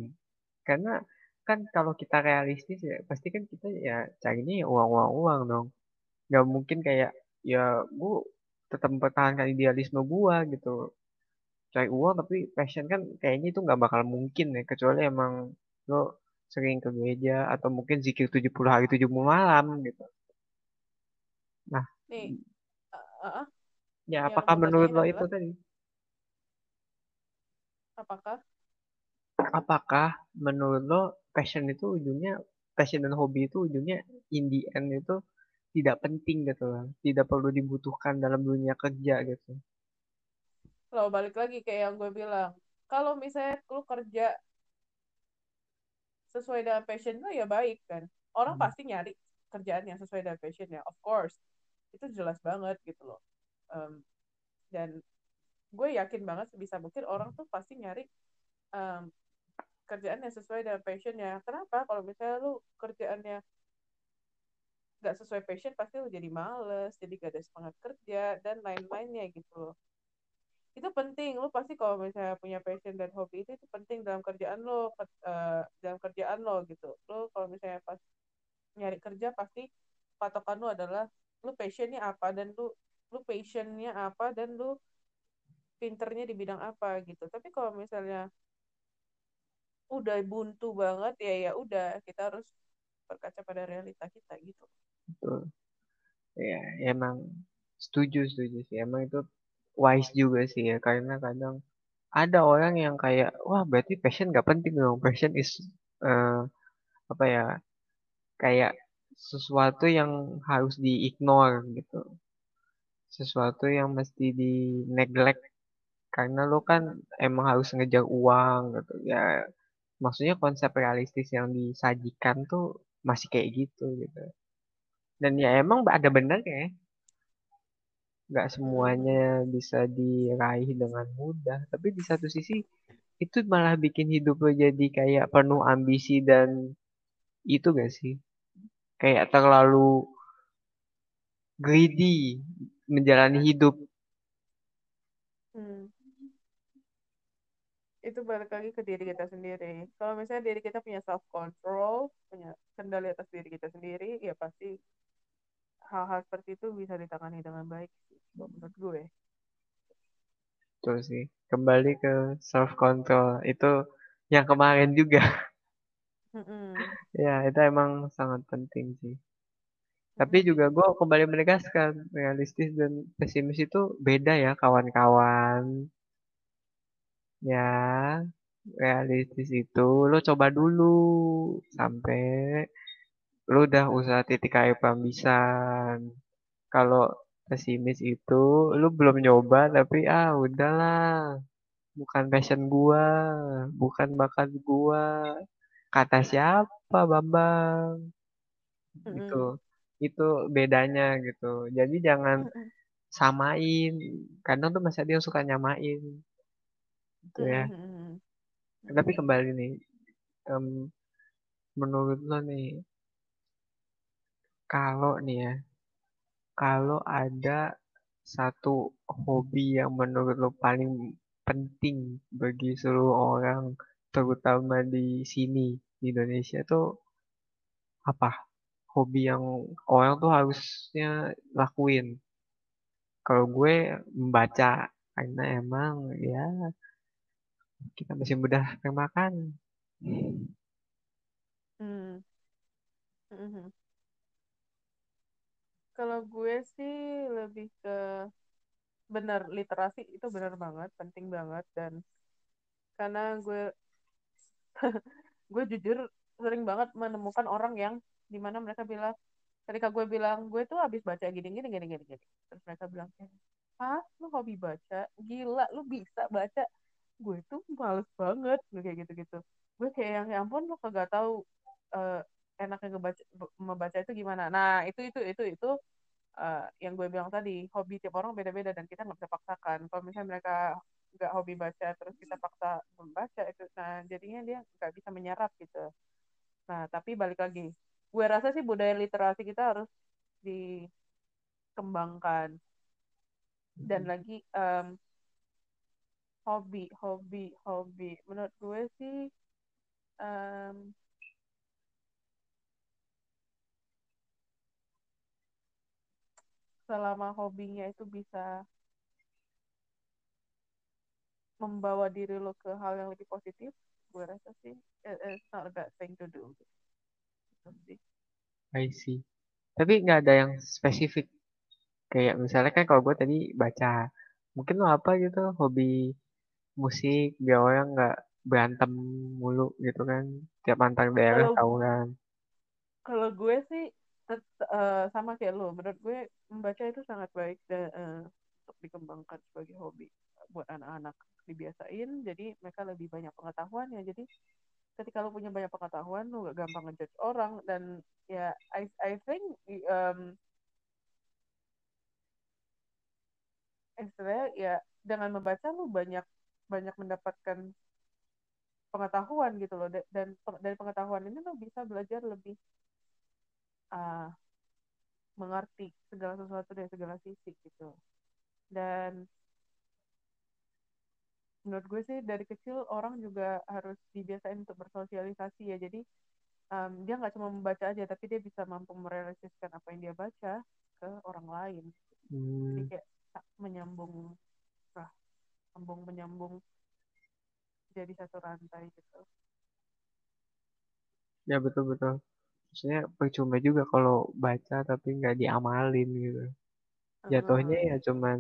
Karena kan kalau kita realistis ya, pasti kan kita ya carinya ya uang-uang-uang dong. Nggak mungkin kayak ya gue tetap mempertahankan idealisme gue gitu. Cari uang tapi passion kan kayaknya itu nggak bakal mungkin ya. Kecuali emang lo sering ke gereja atau mungkin zikir 70 hari 70 malam gitu. Nah, nih uh, uh, ya yang apakah menurut lo itu tadi? apakah Apakah menurut lo passion itu ujungnya, passion dan hobi itu ujungnya in the end itu tidak penting gitu loh. Tidak perlu dibutuhkan dalam dunia kerja gitu. lo balik lagi kayak yang gue bilang kalau misalnya lo kerja sesuai dengan passion lo ya baik kan orang Hmm. pasti nyari kerjaan yang sesuai dengan passion ya of course itu jelas banget gitu loh Um, dan gue yakin banget sebisa mungkin orang tuh pasti nyari um, kerjaan yang sesuai dengan passionnya kenapa kalau misalnya lu kerjaannya nggak sesuai passion pasti lu jadi males jadi gak ada semangat kerja dan lain-lainnya gitu loh. Itu penting lu pasti kalau misalnya punya passion dan hobi itu itu penting dalam kerjaan lo eh, dalam kerjaan lo gitu. Lo kalau misalnya pas nyari kerja pasti patokan lu adalah lu passionnya apa dan lu lu passionnya apa dan lu pinternya di bidang apa gitu. Tapi kalau misalnya udah buntu banget ya ya udah kita harus berkaca pada realita kita gitu Betul. Ya, emang setuju, setuju sih. Emang itu wise juga sih ya karena kadang ada orang yang kayak wah berarti passion gak penting dong. Passion is eh, apa ya kayak sesuatu yang harus di-ignore gitu. Sesuatu yang mesti di neglect karena lo kan emang harus ngejar uang gitu. Ya maksudnya konsep realistis yang disajikan tuh masih kayak gitu gitu dan ya emang ada benar ya nggak semuanya bisa diraih dengan mudah tapi di satu sisi itu malah bikin hidup lo jadi kayak penuh ambisi dan itu gak sih kayak terlalu greedy menjalani hidup Hmm. Itu balik lagi ke diri kita sendiri. Kalau misalnya diri kita punya self control, punya kendali atas diri kita sendiri, ya pasti hal-hal seperti itu bisa ditangani dengan baik menurut gue. tuh sih. Kembali ke self control itu yang kemarin juga. Ya itu emang sangat penting sih. Tapi juga gue kembali menegaskan realistis dan pesimis itu beda ya kawan-kawan. Ya realistis itu lo coba dulu sampai lo udah usaha titik air pembisan. Kalau pesimis itu lu belum nyoba tapi ah udahlah. Bukan passion gua. Bukan bakat gua. Kata siapa Bambang? Itu Mm-mm. itu bedanya gitu. Jadi jangan samain. Kadang tuh masih ada yang suka nyamain. Gitu ya. Mm-mm. tapi kembali nih em, menurut lo nih kalau nih ya kalau ada satu hobi yang menurut lo paling penting bagi seluruh orang, terutama di sini, di Indonesia tuh apa? Hobi yang orang tuh harusnya lakuin. Kalau gue membaca, karena emang ya kita masih mudah termakan. Mm. Mm-mm. Kalau gue sih lebih ke benar literasi itu benar banget, penting banget dan karena gue gue jujur sering banget menemukan orang yang di mana mereka bilang ketika gue bilang gue tuh habis baca gini gini gini gini gini. Terus mereka bilang ah lu hobi baca? Gila lu bisa baca? Gue tuh males banget gue kayak gitu gitu gue kayak yang ya ampun lu kagak tahu eh, enaknya ngebaca membaca itu gimana? Nah itu itu itu itu eh, yang gue bilang tadi hobi tiap orang beda-beda dan kita nggak bisa paksakan. Kalau misalnya mereka nggak hobi baca terus kita paksa membaca itu nah jadinya dia nggak bisa menyerap gitu. Nah tapi balik lagi gue rasa sih budaya literasi kita harus dikembangkan. Dan lagi em, hobi hobi hobi. Menurut gue sih em, selama hobinya itu bisa membawa diri lo ke hal yang lebih positif gue rasa sih it- it's not a bad thing to do gitu sih I see. Tapi nggak ada yang spesifik. Kayak misalnya kan kalau gue tadi baca, mungkin lo apa gitu, hobi musik, biar orang nggak berantem mulu gitu kan. Tiap antar daerah kalau tahu kan. kalau gue sih eh, sama kayak lo menurut gue membaca itu sangat baik dan eh, untuk dikembangkan sebagai hobi buat anak-anak dibiasain jadi mereka lebih banyak pengetahuan ya jadi ketika lo punya banyak pengetahuan lo gak gampang ngejudge orang dan ya I I think um, istilahnya ya dengan membaca lo banyak banyak mendapatkan pengetahuan gitu loh. Da- dan dari pengetahuan ini lo bisa belajar lebih ah, mengerti segala sesuatu dari segala sisi gitu. Dan menurut gue sih dari kecil orang juga harus dibiasain untuk bersosialisasi ya. Jadi um, dia nggak cuma membaca aja tapi dia bisa mampu merealisasikan apa yang dia baca ke orang lain. Jadi Hmm, kayak menyambung lah sambung menyambung jadi satu rantai gitu. Ya betul-betul. Maksudnya percuma juga kalau baca tapi nggak diamalin gitu. jatuhnya Ah. ya cuman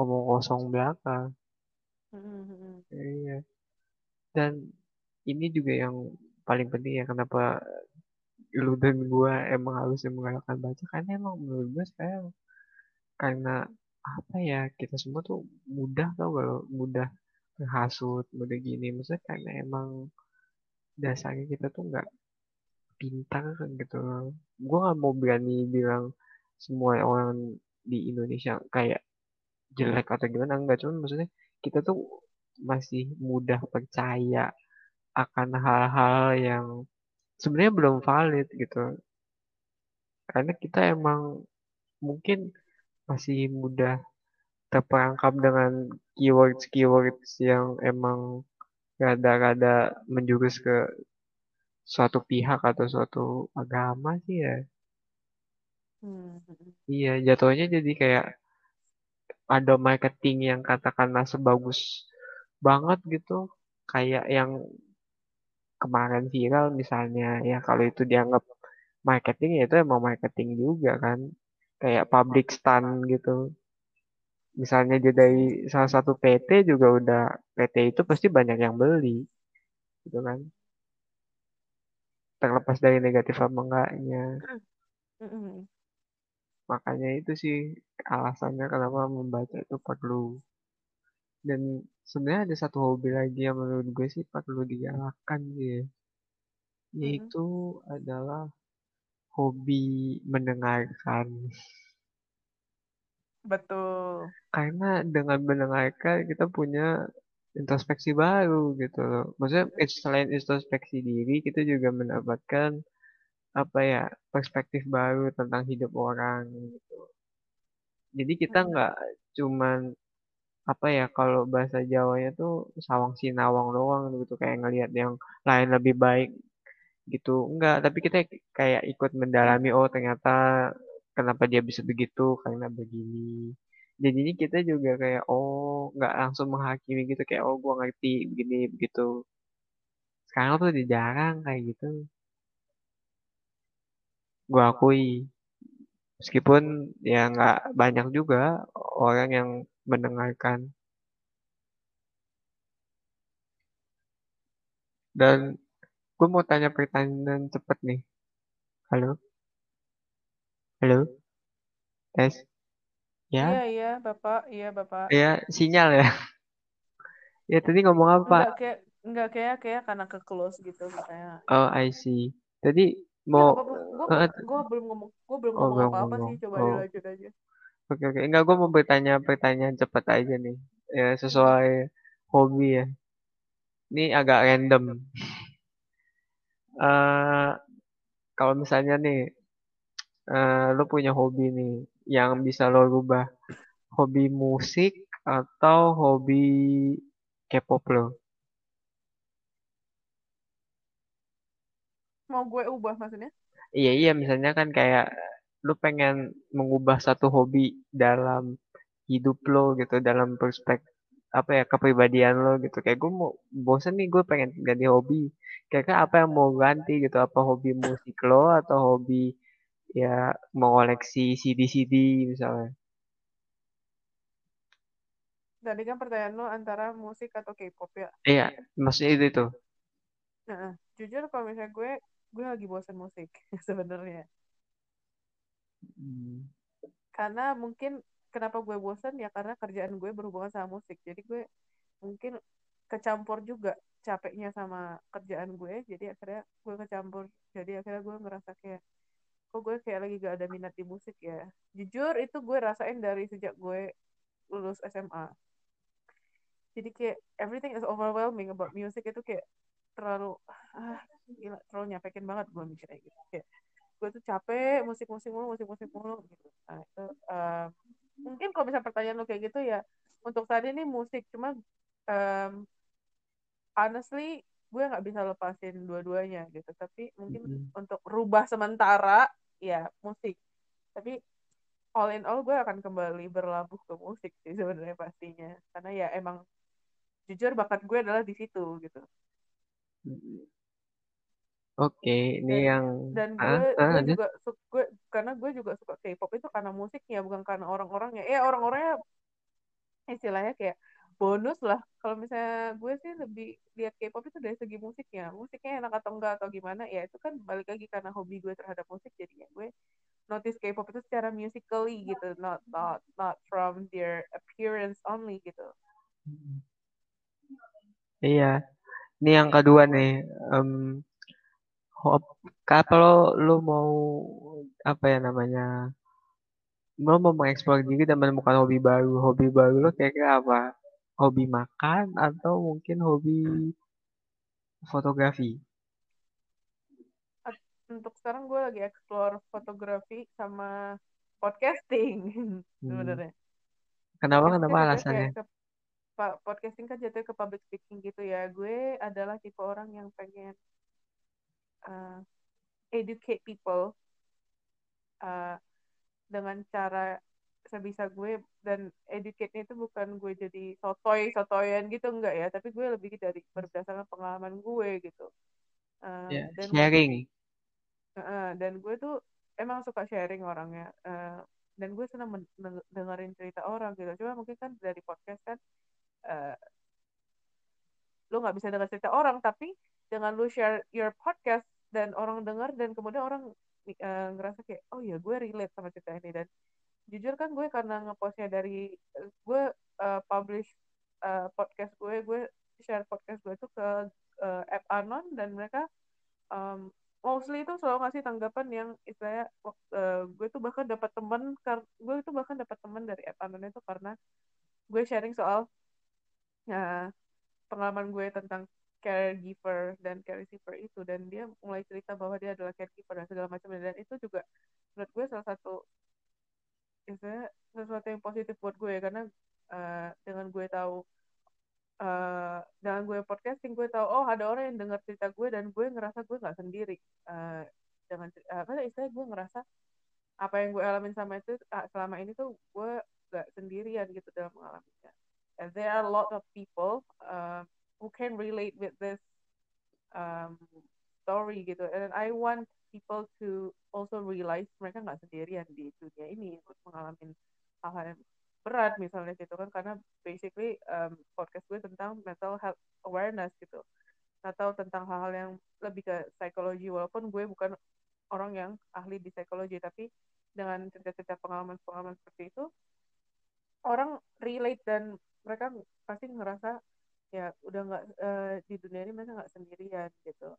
omong kosong belaka Mm, mm, iya. Dan ini juga yang paling penting ya kenapa lu dan gua emang harus mengalahkan baca karena emang menurut gua sekarang karena apa ya kita semua tuh mudah tau kalau mudah terhasut mudah gini. Maksudnya karena emang dasarnya kita tuh nggak pintar gitu. Gue nggak mau berani bilang semua orang di Indonesia kayak jelek atau gimana enggak. Cuman maksudnya kita tuh masih mudah percaya akan hal-hal yang sebenarnya belum valid gitu. Karena kita emang mungkin masih mudah terperangkap dengan keywords-keywords yang emang rada-rada menjurus ke suatu pihak atau suatu agama sih ya. mm, mm. Iya, jatuhnya jadi kayak ada marketing yang katakanlah sebagus banget gitu. Kayak yang kemarin viral misalnya ya kalau itu dianggap marketing ya itu emang marketing juga kan. Kayak public stand gitu. Misalnya dia dari salah satu PT juga udah PT itu pasti banyak yang beli gitu kan. Terlepas dari negatif apa enggaknya. Mm. Makanya itu sih alasannya kenapa membaca itu perlu. Dan sebenarnya ada satu hobi lagi yang menurut gue sih perlu digalakkan sih ya. Yaitu adalah hobi mendengarkan. Betul. Karena dengan mendengarkan kita punya introspeksi baru gitu loh. Maksudnya selain introspeksi diri, kita juga mendapatkan apa ya perspektif baru tentang hidup orang gitu. Jadi kita nggak cuman apa ya kalau bahasa Jawanya tuh sawang sinawang doang gitu kayak ngelihat yang lain lebih baik gitu enggak tapi kita kayak ikut mendalami oh ternyata kenapa dia bisa begitu karena begini jadinya kita juga kayak oh nggak langsung menghakimi gitu kayak oh gua ngerti begini begitu. Sekarang tuh udah jarang kayak gitu. Gua akui. Meskipun ya nggak banyak juga orang yang mendengarkan. Dan gue mau tanya pertanyaan cepet nih. Halo? Halo? Tes ya Iya, iya, Bapak. Iya, Bapak. ya sinyal ya ya tadi ngomong apa Enggak kayak enggak kayak kayak karena ke close gitu makanya. oh I see tadi Ya mau apa-apa. Gue eh, gue belum ngomong gue belum oh ngomong apa-apa ngomong sih. Coba oh dilanjut aja. oke oke enggak gue mau bertanya pertanyaan cepet aja nih ya sesuai hobi ya ini agak random eh kalau misalnya nih eh lo punya hobi nih yang bisa lo rubah? Hobi musik atau hobi K-pop lo? Mau gue ubah maksudnya? iya iya misalnya kan kayak lu pengen mengubah satu hobi dalam hidup lo gitu dalam perspektif apa ya kepribadian lo gitu. Kayak gue mau bosen nih gue pengen ganti hobi. Kira-kira apa yang mau ganti gitu? Apa hobi musik lo atau hobi ya mengoleksi CD-CD misalnya Tadi kan pertanyaan lo antara musik atau K-pop ya. iya maksudnya itu itu Nah, jujur kalau misalnya gue gue lagi bosan musik sebenarnya. Hmm, Karena mungkin kenapa gue bosan ya karena kerjaan gue berhubungan sama musik. Jadi gue mungkin kecampur juga capeknya sama kerjaan gue. Jadi akhirnya gue kecampur. Jadi akhirnya gue ngerasa kayak kok gue kayak lagi gak ada minat di musik ya. Jujur itu gue rasain dari sejak gue lulus SMA. Jadi kayak everything is overwhelming about music. Itu kayak terlalu ah gila terlalu nyapekin banget gue mikirnya gitu. Kayak gue tuh capek musik-musik mulu musik-musik mulu gitu. Nah itu um, mungkin kalau misalnya pertanyaan lo kayak gitu ya untuk saat ini musik. Cuma um, honestly gue nggak bisa lepasin dua-duanya gitu. Tapi mungkin hmm, untuk rubah sementara ya musik tapi all in all gue akan kembali berlabuh ke musik sih sebenarnya pastinya karena ya emang jujur bakat gue adalah di situ gitu. Oke, ini dan yang dan ah, gue ah, gue lanjut. juga su- gue karena gue juga suka K-pop itu karena musiknya bukan karena orang-orangnya ya orang-orangnya istilahnya kayak bonus lah kalau misalnya gue sih lebih lihat K-pop itu dari segi musiknya musiknya enak atau enggak atau gimana ya itu kan balik lagi karena hobi gue terhadap musik jadinya gue notice K-pop itu secara musically gitu not not not from their appearance only gitu Iya, ini yang kedua nih. Hob, kalau lu mau apa ya namanya, lu mau mengeksplor diri dan menemukan hobi baru, hobi baru lu kira-kira apa? Hobi makan atau mungkin hobi fotografi? At- untuk sekarang gue lagi explore fotografi sama podcasting Hmm. sebenarnya Kenapa? podcasting Kenapa alasannya? ke podcasting kan jatuhnya ke public speaking gitu ya gue adalah tipe orang yang pengen uh, educate people uh, dengan cara sebisa gue dan educate-nya itu bukan gue jadi sotoy sotoyan gitu enggak ya. Tapi gue lebih dari berdasarkan pengalaman gue gitu. Uh, Ya, dan sharing. uh, dan gue tuh emang suka sharing orangnya. Uh, dan gue senang dengerin cerita orang gitu. Cuma mungkin kan dari podcast kan uh, lu nggak bisa dengar cerita orang tapi dengan lu share your podcast dan orang dengar dan kemudian orang uh, ngerasa kayak oh ya gue relate sama cerita ini. Dan jujur kan gue karena ngepostnya dari gue uh, publish uh, podcast gue gue share podcast gue itu ke uh, app anon dan mereka um, mostly itu selalu ngasih tanggapan yang istilahnya uh, gue tuh bahkan dapat teman gue itu bahkan dapat teman dari app anon itu karena gue sharing soal uh, pengalaman gue tentang caregiver dan care receiver itu. Dan dia mulai cerita bahwa dia adalah caregiver dan segala macam dan itu juga menurut gue salah satu istilahnya sesuatu yang positif buat gue karena uh, dengan gue tahu uh, dengan gue podcasting gue tahu oh ada orang yang dengar cerita gue dan gue ngerasa gue nggak sendiri. Uh, dengan apa uh, istilahnya gue ngerasa apa yang gue alamin sama itu uh, selama ini tuh gue nggak sendirian gitu dalam mengalaminya. And there are a lot of people uh, who can relate with this um, story gitu. And I want people to also realize mereka nggak sendirian di dunia ini untuk mengalami hal-hal yang berat misalnya gitu kan. Karena basically um, podcast gue tentang mental health awareness gitu. Atau tentang hal-hal yang lebih ke psikologi walaupun gue bukan orang yang ahli di psikologi tapi dengan cerita-cerita pengalaman-pengalaman seperti itu orang relate dan mereka pasti ngerasa ya udah nggak uh, di dunia ini mereka nggak sendirian gitu.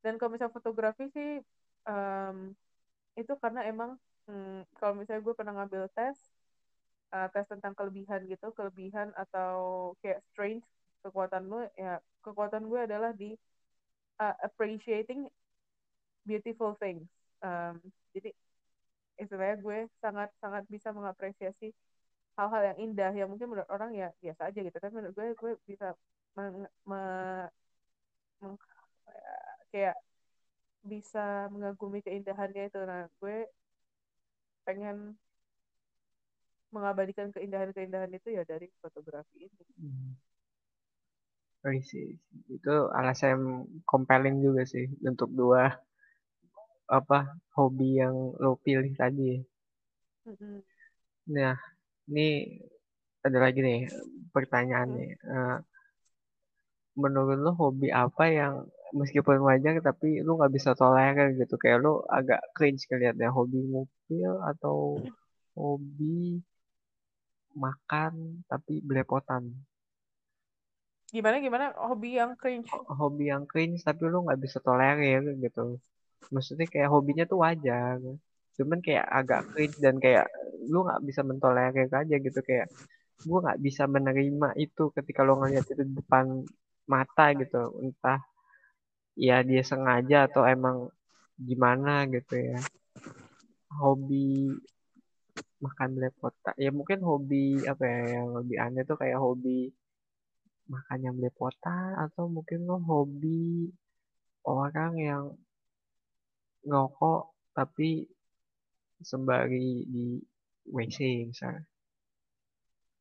Dan kalau misalnya fotografi sih um, itu karena emang hmm, kalau misalnya gue pernah ngambil tes uh, tes tentang kelebihan gitu kelebihan atau kayak strength kekuatan lo ya kekuatan gue adalah di uh, appreciating beautiful things. Um, jadi istilahnya gue sangat sangat bisa mengapresiasi hal-hal yang indah yang mungkin menurut orang ya biasa aja gitu. Tapi menurut gue gue bisa meng, me, meng, kayak bisa mengagumi keindahannya itu nah gue pengen mengabadikan keindahan-keindahan itu ya dari fotografi ini hmm. Oh. Itu alasan yang compelling juga sih untuk dua apa hobi yang lo pilih tadi. Mm-hmm. Nah, ini ada lagi nih pertanyaannya. Mm. Uh, menurut lo hobi apa yang meskipun wajar tapi lu nggak bisa toleran gitu. Kayak lu agak cringe kelihatnya hobi mobil atau hobi makan tapi belepotan. Gimana gimana? Hobi yang cringe? Hobi yang cringe tapi lu nggak bisa tolerir gitu. Maksudnya kayak hobinya tuh wajar. Cuman kayak agak cringe dan kayak lu nggak bisa mentolerir aja gitu. Kayak gue nggak bisa menerima itu ketika lo ngeliat itu di depan mata gitu. Entah ya dia sengaja atau emang gimana gitu ya. Hobi makan belepotan ya mungkin hobi apa ya yang lebih aneh tuh kayak hobi makan yang belepotan atau mungkin lo hobi orang yang ngerokok tapi sembari di WC misalnya.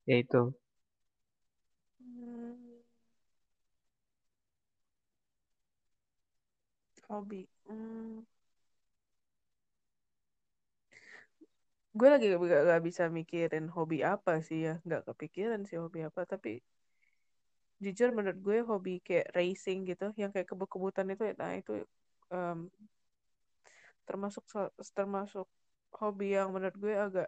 Ya itu hmm. Hobi. Hmm. gue lagi gak, gak, bisa mikirin hobi apa sih ya. Nggak kepikiran sih hobi apa. Tapi jujur menurut gue hobi kayak racing gitu yang kayak kebut-kebutan itu nah itu um, termasuk termasuk hobi yang menurut gue agak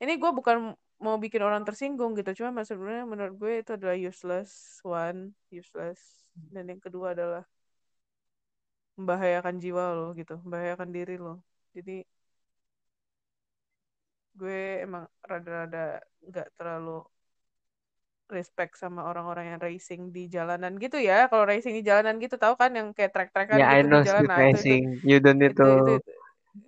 ini gue bukan mau bikin orang tersinggung gitu. Cuma sebenarnya menurut gue itu adalah useless one useless dan yang kedua adalah membahayakan jiwa lo gitu membahayakan diri lo. Jadi gue emang rada-rada nggak terlalu respect sama orang-orang yang racing di jalanan gitu ya. Kalau racing di jalanan gitu tahu kan yang kayak track-trackan yeah, gitu I know di jalan nah, racing itu, itu, you don't need itu, to itu, itu,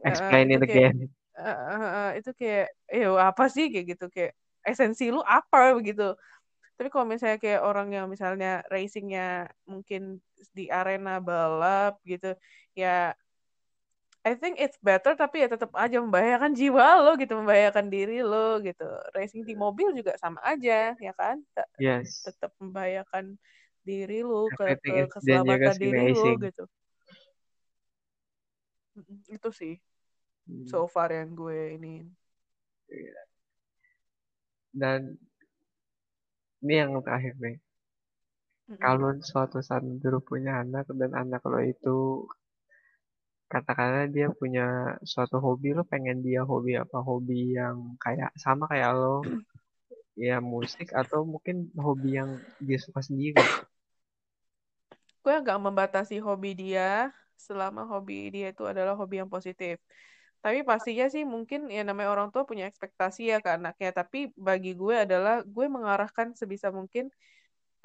explain uh, it again. uh, uh, uh, itu kayak eh apa sih? Kayak gitu kayak esensi lu apa? Begitu tapi kalau misalnya kayak orang yang misalnya racingnya mungkin di arena balap gitu ya I think it's better tapi ya tetap aja membahayakan jiwa lo gitu membahayakan diri lo gitu. Racing di mobil juga sama aja ya kan? Yes. tetap membahayakan diri lo ke, ke keselamatan diri lo gitu. Itu sih. Hmm. so far yang gue ini. Dan ini yang terakhir nih. Mm-hmm. kalau suatu saat dulu punya anak dan anak lo itu katakanlah dia punya suatu hobi lo pengen dia hobi apa? Hobi yang kayak sama kayak lo ya musik atau mungkin hobi yang dia suka sendiri? Gue agak membatasi hobi dia selama hobi dia itu adalah hobi yang positif tapi pastinya sih mungkin ya namanya orang tua punya ekspektasi ya ke anaknya tapi bagi gue adalah gue mengarahkan sebisa mungkin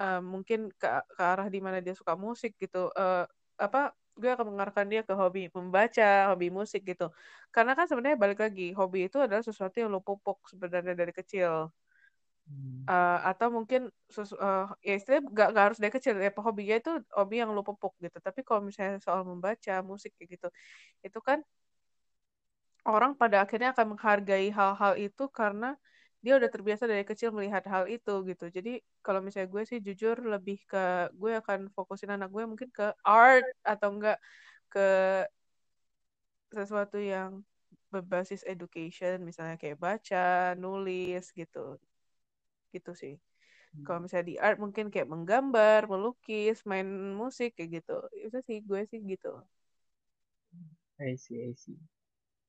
uh, mungkin ke, ke arah di mana dia suka musik gitu uh, apa gue akan mengarahkan dia ke hobi membaca, hobi musik gitu. Karena kan sebenarnya balik lagi, hobi itu adalah sesuatu yang lo pupuk sebenarnya dari kecil. Hmm. Uh, atau mungkin uh, ya istilahnya gak, gak harus dari kecil ya hobinya itu hobi yang lo pupuk gitu tapi kalau misalnya soal membaca musik kayak gitu itu kan orang pada akhirnya akan menghargai hal-hal itu karena dia udah terbiasa dari kecil melihat hal itu gitu. Jadi kalau misalnya gue sih jujur lebih ke gue akan fokusin anak gue mungkin ke art atau enggak ke sesuatu yang berbasis education misalnya kayak baca nulis gitu. Gitu sih. Kalau misalnya di art mungkin kayak menggambar melukis main musik kayak gitu. Itu sih gue sih gitu. I see I see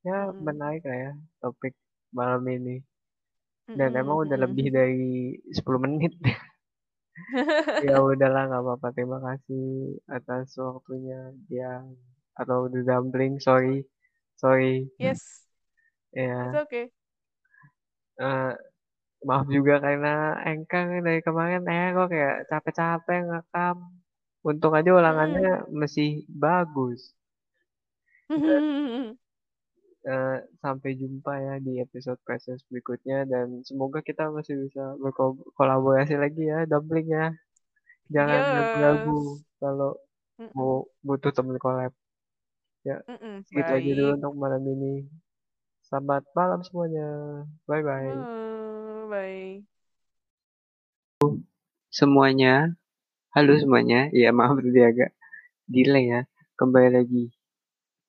ya mm. menarik lah ya topik malam ini. Dan mm emang udah lebih dari 10 menit. Ya udahlah nggak apa-apa. Terima kasih atas waktunya dia atau the dumpling. Sorry. Sorry. Yes. Ya. Yeah. it's okay. Uh, maaf juga karena engkang dari kemarin eh kok kayak capek-capek ngekam untung aja ulangannya hmm. masih bagus uh, sampai jumpa ya di episode proses berikutnya dan semoga kita masih bisa berkolaborasi lagi ya dumpling ya jangan ragu-ragu yes. kalau mm -mm. mau butuh temen collab ya mm -mm. segitu aja dulu untuk malam ini selamat malam semuanya bye bye mm bye. Semuanya, halo semuanya. Ya maaf tadi agak delay ya. Kembali lagi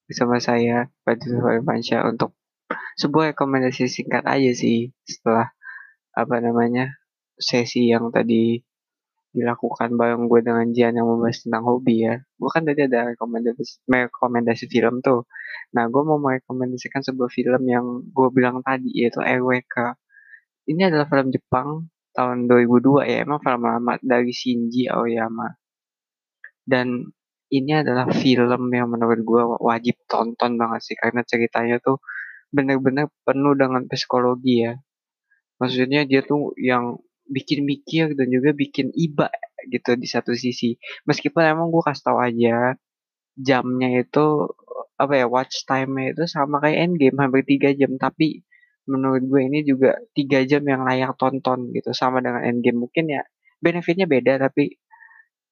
bersama saya Fadil Fansha untuk sebuah rekomendasi singkat aja sih setelah apa namanya sesi yang tadi dilakukan bareng gue dengan Jian yang membahas tentang hobi ya. Gue kan tadi ada rekomendasi, rekomendasi film tuh. Nah, gue mau merekomendasikan sebuah film yang gue bilang tadi yaitu RWK ini adalah film Jepang tahun 2002 ya emang film lama dari Shinji Aoyama dan ini adalah film yang menurut gue wajib tonton banget sih. Karena ceritanya tuh bener-bener penuh dengan psikologi ya. Maksudnya dia tuh yang bikin mikir dan juga bikin iba gitu di satu sisi. Meskipun emang gue kasih tau aja jamnya itu apa ya watch time itu sama kayak Endgame hampir tiga jam. Tapi menurut gue ini juga tiga jam yang layak tonton gitu sama dengan Endgame. Mungkin ya benefitnya beda tapi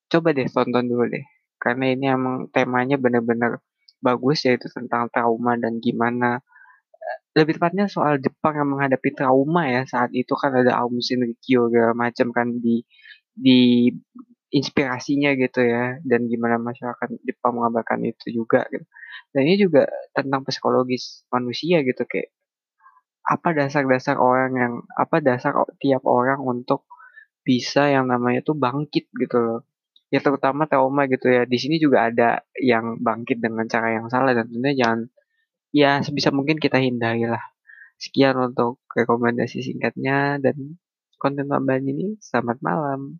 coba deh tonton dulu deh karena ini emang temanya bener-bener bagus yaitu tentang trauma dan gimana eh, lebih tepatnya soal Jepang yang menghadapi trauma ya saat itu kan ada Aum Shinrikyo segala macam kan di di inspirasinya gitu ya dan gimana masyarakat Jepang mengabarkan itu juga gitu. Dan ini juga tentang psikologis manusia gitu kayak apa dasar-dasar orang yang apa dasar tiap orang untuk bisa yang namanya tuh bangkit gitu loh. Ya terutama trauma gitu ya. Di sini juga ada yang bangkit dengan cara yang salah dan tentunya jangan ya sebisa mungkin kita hindari lah. Sekian untuk rekomendasi singkatnya dan konten tambahan ini. Selamat malam.